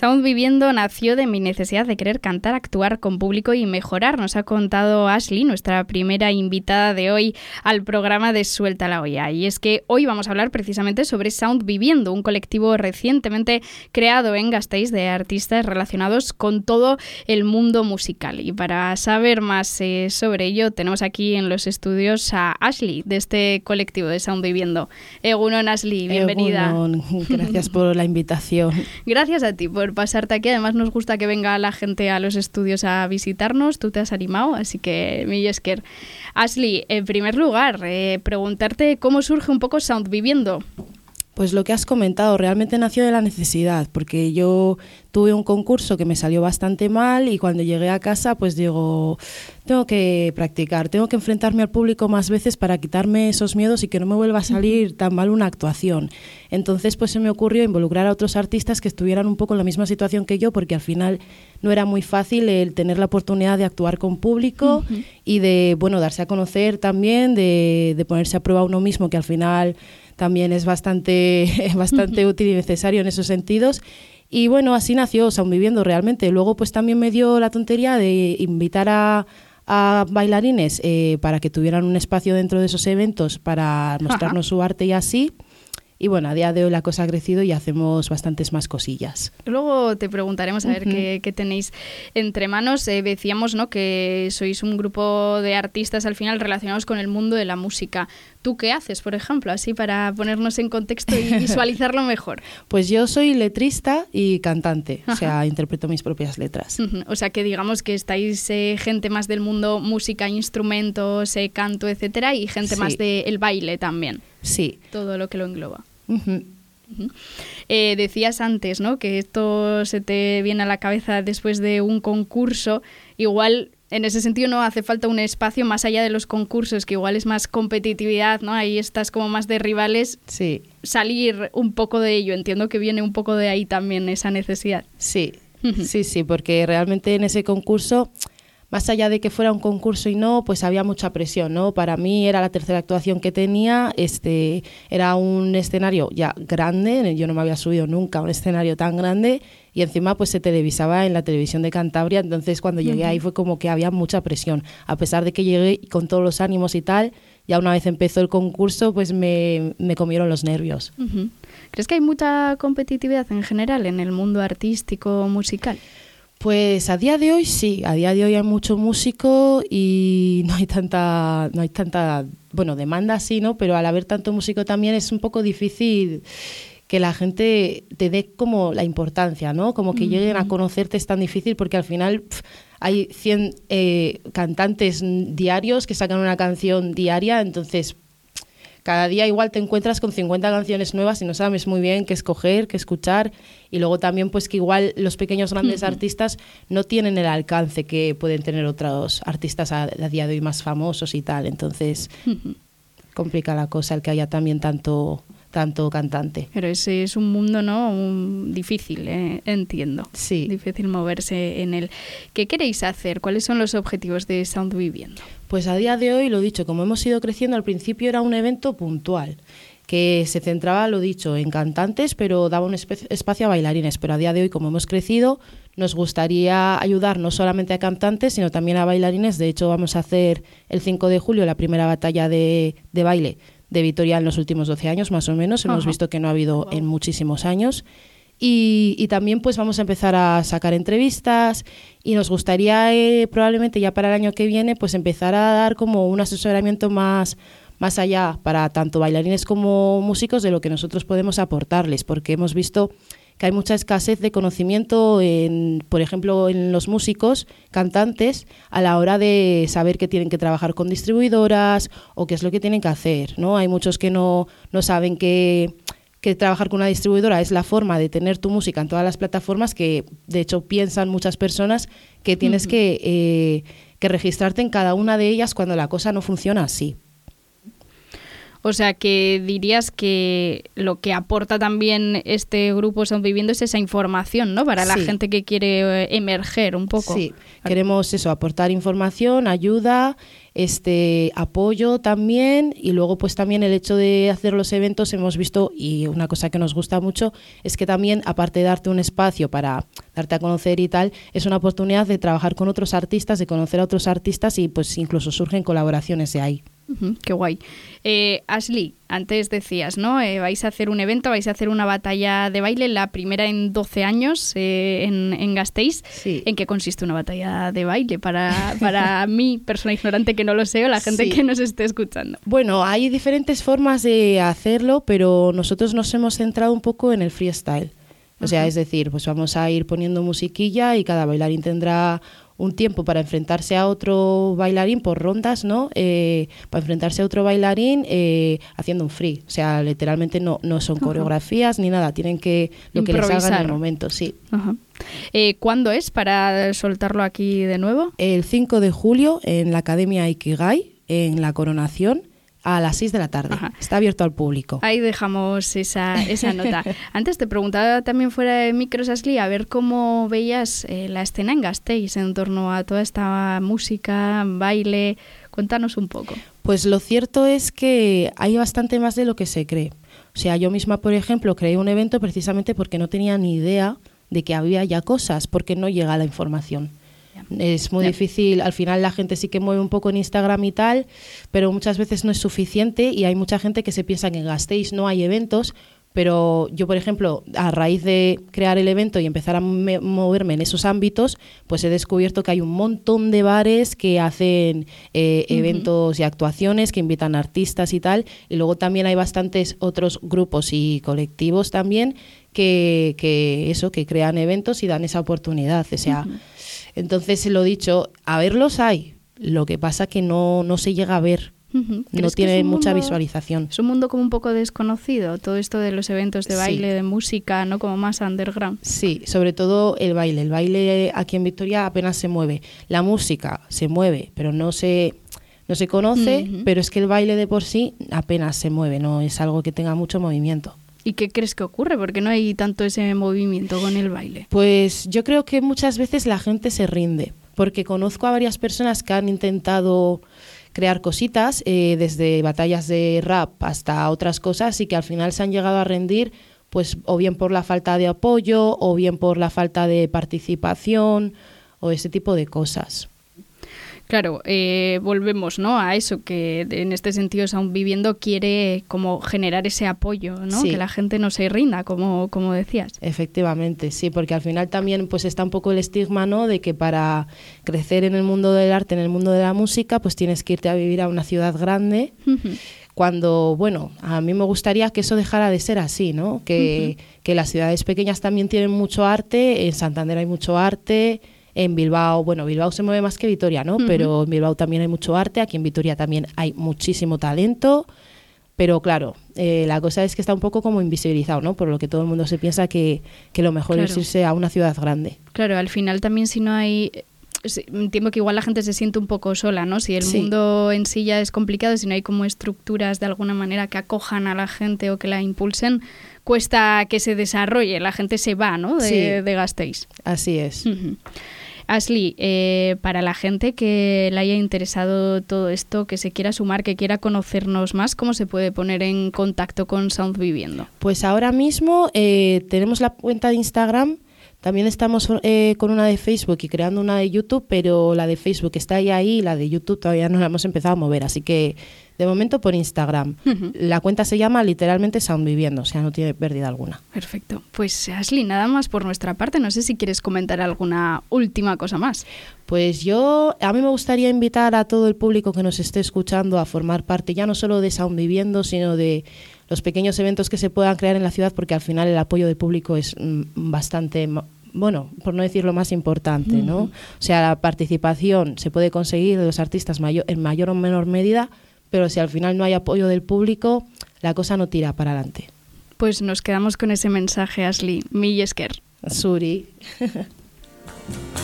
Sound Viviendo nació de mi necesidad de querer cantar, actuar con público y mejorar. Nos ha contado Ashley, nuestra primera invitada de hoy al programa de Suelta la Olla. Y es que hoy vamos a hablar precisamente sobre Sound Viviendo, un colectivo recientemente creado en Gasteiz de artistas relacionados con todo el mundo musical. Y para saber más eh, sobre ello, tenemos aquí en los estudios a Ashley de este colectivo de Sound Viviendo. Egunon, Ashley, bienvenida. Gracias por la invitación. Gracias a ti por pasarte aquí. Además, nos gusta que venga la gente a los estudios a visitarnos. Tú te has animado, así que mi Yesker. Ashley, en primer lugar, eh, preguntarte cómo surge un poco Sound Viviendo. Pues lo que has comentado realmente nació de la necesidad, porque yo tuve un concurso que me salió bastante mal y cuando llegué a casa pues digo, tengo que practicar, tengo que enfrentarme al público más veces para quitarme esos miedos y que no me vuelva a salir tan mal una actuación. Entonces pues se me ocurrió involucrar a otros artistas que estuvieran un poco en la misma situación que yo, porque al final no era muy fácil el tener la oportunidad de actuar con público y de, bueno, darse a conocer también, de, de ponerse a prueba uno mismo, que al final también es bastante, bastante útil y necesario en esos sentidos. Y bueno, así nació Sound Viviendo realmente. Luego pues también me dio la tontería de invitar a, bailarines eh, para que tuvieran un espacio dentro de esos eventos para mostrarnos su arte y así. Y bueno, a día de hoy la cosa ha crecido y hacemos bastantes más cosillas. Luego te preguntaremos a ver qué, tenéis entre manos. Eh, decíamos ¿no? que sois un grupo de artistas al final relacionados con el mundo de la música. ¿Tú qué haces, por ejemplo, así para ponernos en contexto y visualizarlo mejor? pues yo soy letrista y cantante, o sea, interpreto mis propias letras. O sea, que digamos que estáis eh, gente más del mundo música, instrumentos, eh, canto, etcétera, y gente más del baile también. Sí. Todo lo que lo engloba. Eh, decías antes, ¿no? Que esto se te viene a la cabeza después de un concurso. Igual, en ese sentido, no hace falta un espacio más allá de los concursos, que igual es más competitividad, ¿no? Ahí estás como más de rivales. Sí. Salir un poco de ello. Entiendo que viene un poco de ahí también esa necesidad. Sí. Sí, sí, porque realmente en ese concurso más allá de que fuera un concurso y no, pues había mucha presión, ¿no? Para mí era la tercera actuación que tenía, este, era un escenario ya grande, yo no me había subido nunca a un escenario tan grande y encima pues se televisaba en la televisión de Cantabria, entonces cuando llegué ahí fue como que había mucha presión, a pesar de que llegué con todos los ánimos y tal, ya una vez empezó el concurso pues me, comieron los nervios. ¿Crees que hay mucha competitividad en general en el mundo artístico musical? Pues a día de hoy sí, a día de hoy hay mucho músico y no hay tanta, no hay tanta, bueno, demanda sí, ¿no? Pero al haber tanto músico también es un poco difícil que la gente te dé como la importancia, ¿no? Como que lleguen a conocerte es tan difícil porque al final hay 100 eh, cantantes diarios que sacan una canción diaria, entonces cada día igual te encuentras con 50 canciones nuevas y no sabes muy bien qué escoger, qué escuchar. Y luego también pues que igual los pequeños grandes artistas no tienen el alcance que pueden tener otros artistas a, día de hoy más famosos y tal. Entonces complica la cosa el que haya también tanto tanto cantante. Pero ese es un mundo no difícil, eh, entiendo. Sí. Difícil moverse en él. ¿Qué queréis hacer? ¿Cuáles son los objetivos de Sound Viviendo? Pues a día de hoy, lo dicho, como hemos ido creciendo, al principio era un evento puntual que se centraba, lo dicho, en cantantes, pero daba un espacio a bailarines. Pero a día de hoy, como hemos crecido, nos gustaría ayudar no solamente a cantantes, sino también a bailarines. De hecho, vamos a hacer el 5 de julio la primera batalla de, de baile de Vitoria en los últimos 12 años, más o menos. Hemos visto que no ha habido en muchísimos años. Y, también pues vamos a empezar a sacar entrevistas y nos gustaría eh, probablemente ya para el año que viene pues empezar a dar como un asesoramiento más, más allá para tanto bailarines como músicos de lo que nosotros podemos aportarles, porque hemos visto que hay mucha escasez de conocimiento, en, por ejemplo, en los músicos, cantantes, a la hora de saber que tienen que trabajar con distribuidoras o qué es lo que tienen que hacer. ¿no? Hay muchos que no, no saben que que trabajar con una distribuidora es la forma de tener tu música en todas las plataformas que de hecho piensan muchas personas que tienes que, eh, que registrarte en cada una de ellas cuando la cosa no funciona así. O sea que dirías que lo que aporta también este grupo Son Viviendo es esa información, ¿no? Para la gente que quiere eh, emerger un poco. Sí, queremos eso, aportar información, ayuda, este apoyo también y luego pues también el hecho de hacer los eventos hemos visto y una cosa que nos gusta mucho es que también aparte de darte un espacio para darte a conocer y tal es una oportunidad de trabajar con otros artistas de conocer a otros artistas y pues incluso surgen colaboraciones de ahí qué guay. Eh, Ashley, antes decías, ¿no? Eh, vais a hacer un evento, vais a hacer una batalla de baile, la primera en 12 años eh, en, en, Gasteiz. ¿En qué consiste una batalla de baile para, para mí, persona ignorante que no lo sé, o la gente que nos esté escuchando? Bueno, hay diferentes formas de hacerlo, pero nosotros nos hemos centrado un poco en el freestyle. O sea, es decir, pues vamos a ir poniendo musiquilla y cada bailarín tendrá un tiempo para enfrentarse a otro bailarín por rondas, ¿no? Eh, para enfrentarse a otro bailarín eh, haciendo un free. O sea, literalmente no, no son coreografías ni nada, tienen que lo que les haga en el momento, sí. Eh, ¿Cuándo es para soltarlo aquí de nuevo? El 5 de julio en la Academia Ikigai, en la Coronación a las 6 de la tarde. Está abierto al público. Ahí dejamos esa, esa nota. Antes te preguntaba también fuera de micros, Ashley, a ver cómo veías eh, la escena en Gasteiz en torno a toda esta música, baile. Cuéntanos un poco. Pues lo cierto es que hay bastante más de lo que se cree. O sea, yo misma, por ejemplo, creé un evento precisamente porque no tenía ni idea de que había ya cosas, porque no llega la información. Es muy difícil, al final la gente sí que mueve un poco en Instagram y tal, pero muchas veces no es suficiente y hay mucha gente que se piensa que en Gasteiz no hay eventos, pero yo, por ejemplo, a raíz de crear el evento y empezar a moverme en esos ámbitos, pues he descubierto que hay un montón de bares que hacen eh, eventos y actuaciones, que invitan artistas y tal, y luego también hay bastantes otros grupos y colectivos también que, que eso, que crean eventos y dan esa oportunidad. O sea, entonces, lo dicho, a verlos hay, lo que pasa que no, no se llega a ver. No tiene mucha visualización. Es un mundo como un poco desconocido, todo esto de los eventos de baile, de música, ¿no? Como más underground. Sí, sobre todo el baile. El baile aquí en Victoria apenas se mueve. La música se mueve, pero no se, no se conoce, pero es que el baile de por sí apenas se mueve, no es algo que tenga mucho movimiento. ¿Y qué crees que ocurre? Porque no hay tanto ese movimiento con el baile. Pues yo creo que muchas veces la gente se rinde, porque conozco a varias personas que han intentado crear cositas, eh, desde batallas de rap hasta otras cosas, y que al final se han llegado a rendir, pues o bien por la falta de apoyo, o bien por la falta de participación, o ese tipo de cosas. Claro, eh, volvemos ¿no? a eso, que en este sentido Sound Viviendo quiere como generar ese apoyo, ¿no? que la gente no se rinda, como, como decías. Efectivamente, sí, porque al final también pues está un poco el estigma ¿no? de que para crecer en el mundo del arte, en el mundo de la música, pues tienes que irte a vivir a una ciudad grande. Cuando, bueno, a mí me gustaría que eso dejara de ser así, ¿no? Que, que las ciudades pequeñas también tienen mucho arte, en Santander hay mucho arte, en Bilbao, bueno, Bilbao se mueve más que Vitoria, ¿no? Pero en Bilbao también hay mucho arte, aquí en Vitoria también hay muchísimo talento. Pero claro, eh, la cosa es que está un poco como invisibilizado, ¿no? Por lo que todo el mundo se piensa que, que lo mejor es irse a una ciudad grande. Claro, al final también si no hay entiendo que igual la gente se siente un poco sola, ¿no? Si el mundo en sí ya es complicado, si no hay como estructuras de alguna manera que acojan a la gente o que la impulsen, cuesta que se desarrolle, la gente se va, ¿no? De, de Gasteiz. Así es. Ashley, eh, para la gente que le haya interesado todo esto, que se quiera sumar, que quiera conocernos más, ¿cómo se puede poner en contacto con Sound Viviendo? Pues ahora mismo eh, tenemos la cuenta de Instagram. También estamos eh, con una de Facebook y creando una de YouTube, pero la de Facebook está ahí, ahí y la de YouTube todavía no la hemos empezado a mover. Así que de momento por Instagram. La cuenta se llama literalmente Sound Viviendo, o sea, no tiene pérdida alguna. Perfecto. Pues Ashley, nada más por nuestra parte. No sé si quieres comentar alguna última cosa más. Pues yo, a mí me gustaría invitar a todo el público que nos esté escuchando a formar parte ya no solo de Sound Viviendo, sino de los pequeños eventos que se puedan crear en la ciudad, porque al final el apoyo del público es mm, bastante bueno, por no decir lo más importante, ¿no? O sea, la participación se puede conseguir de los artistas en mayor o menor medida, pero si al final no hay apoyo del público, la cosa no tira para adelante. Pues nos quedamos con ese mensaje, Ashley. Millesker. Suri.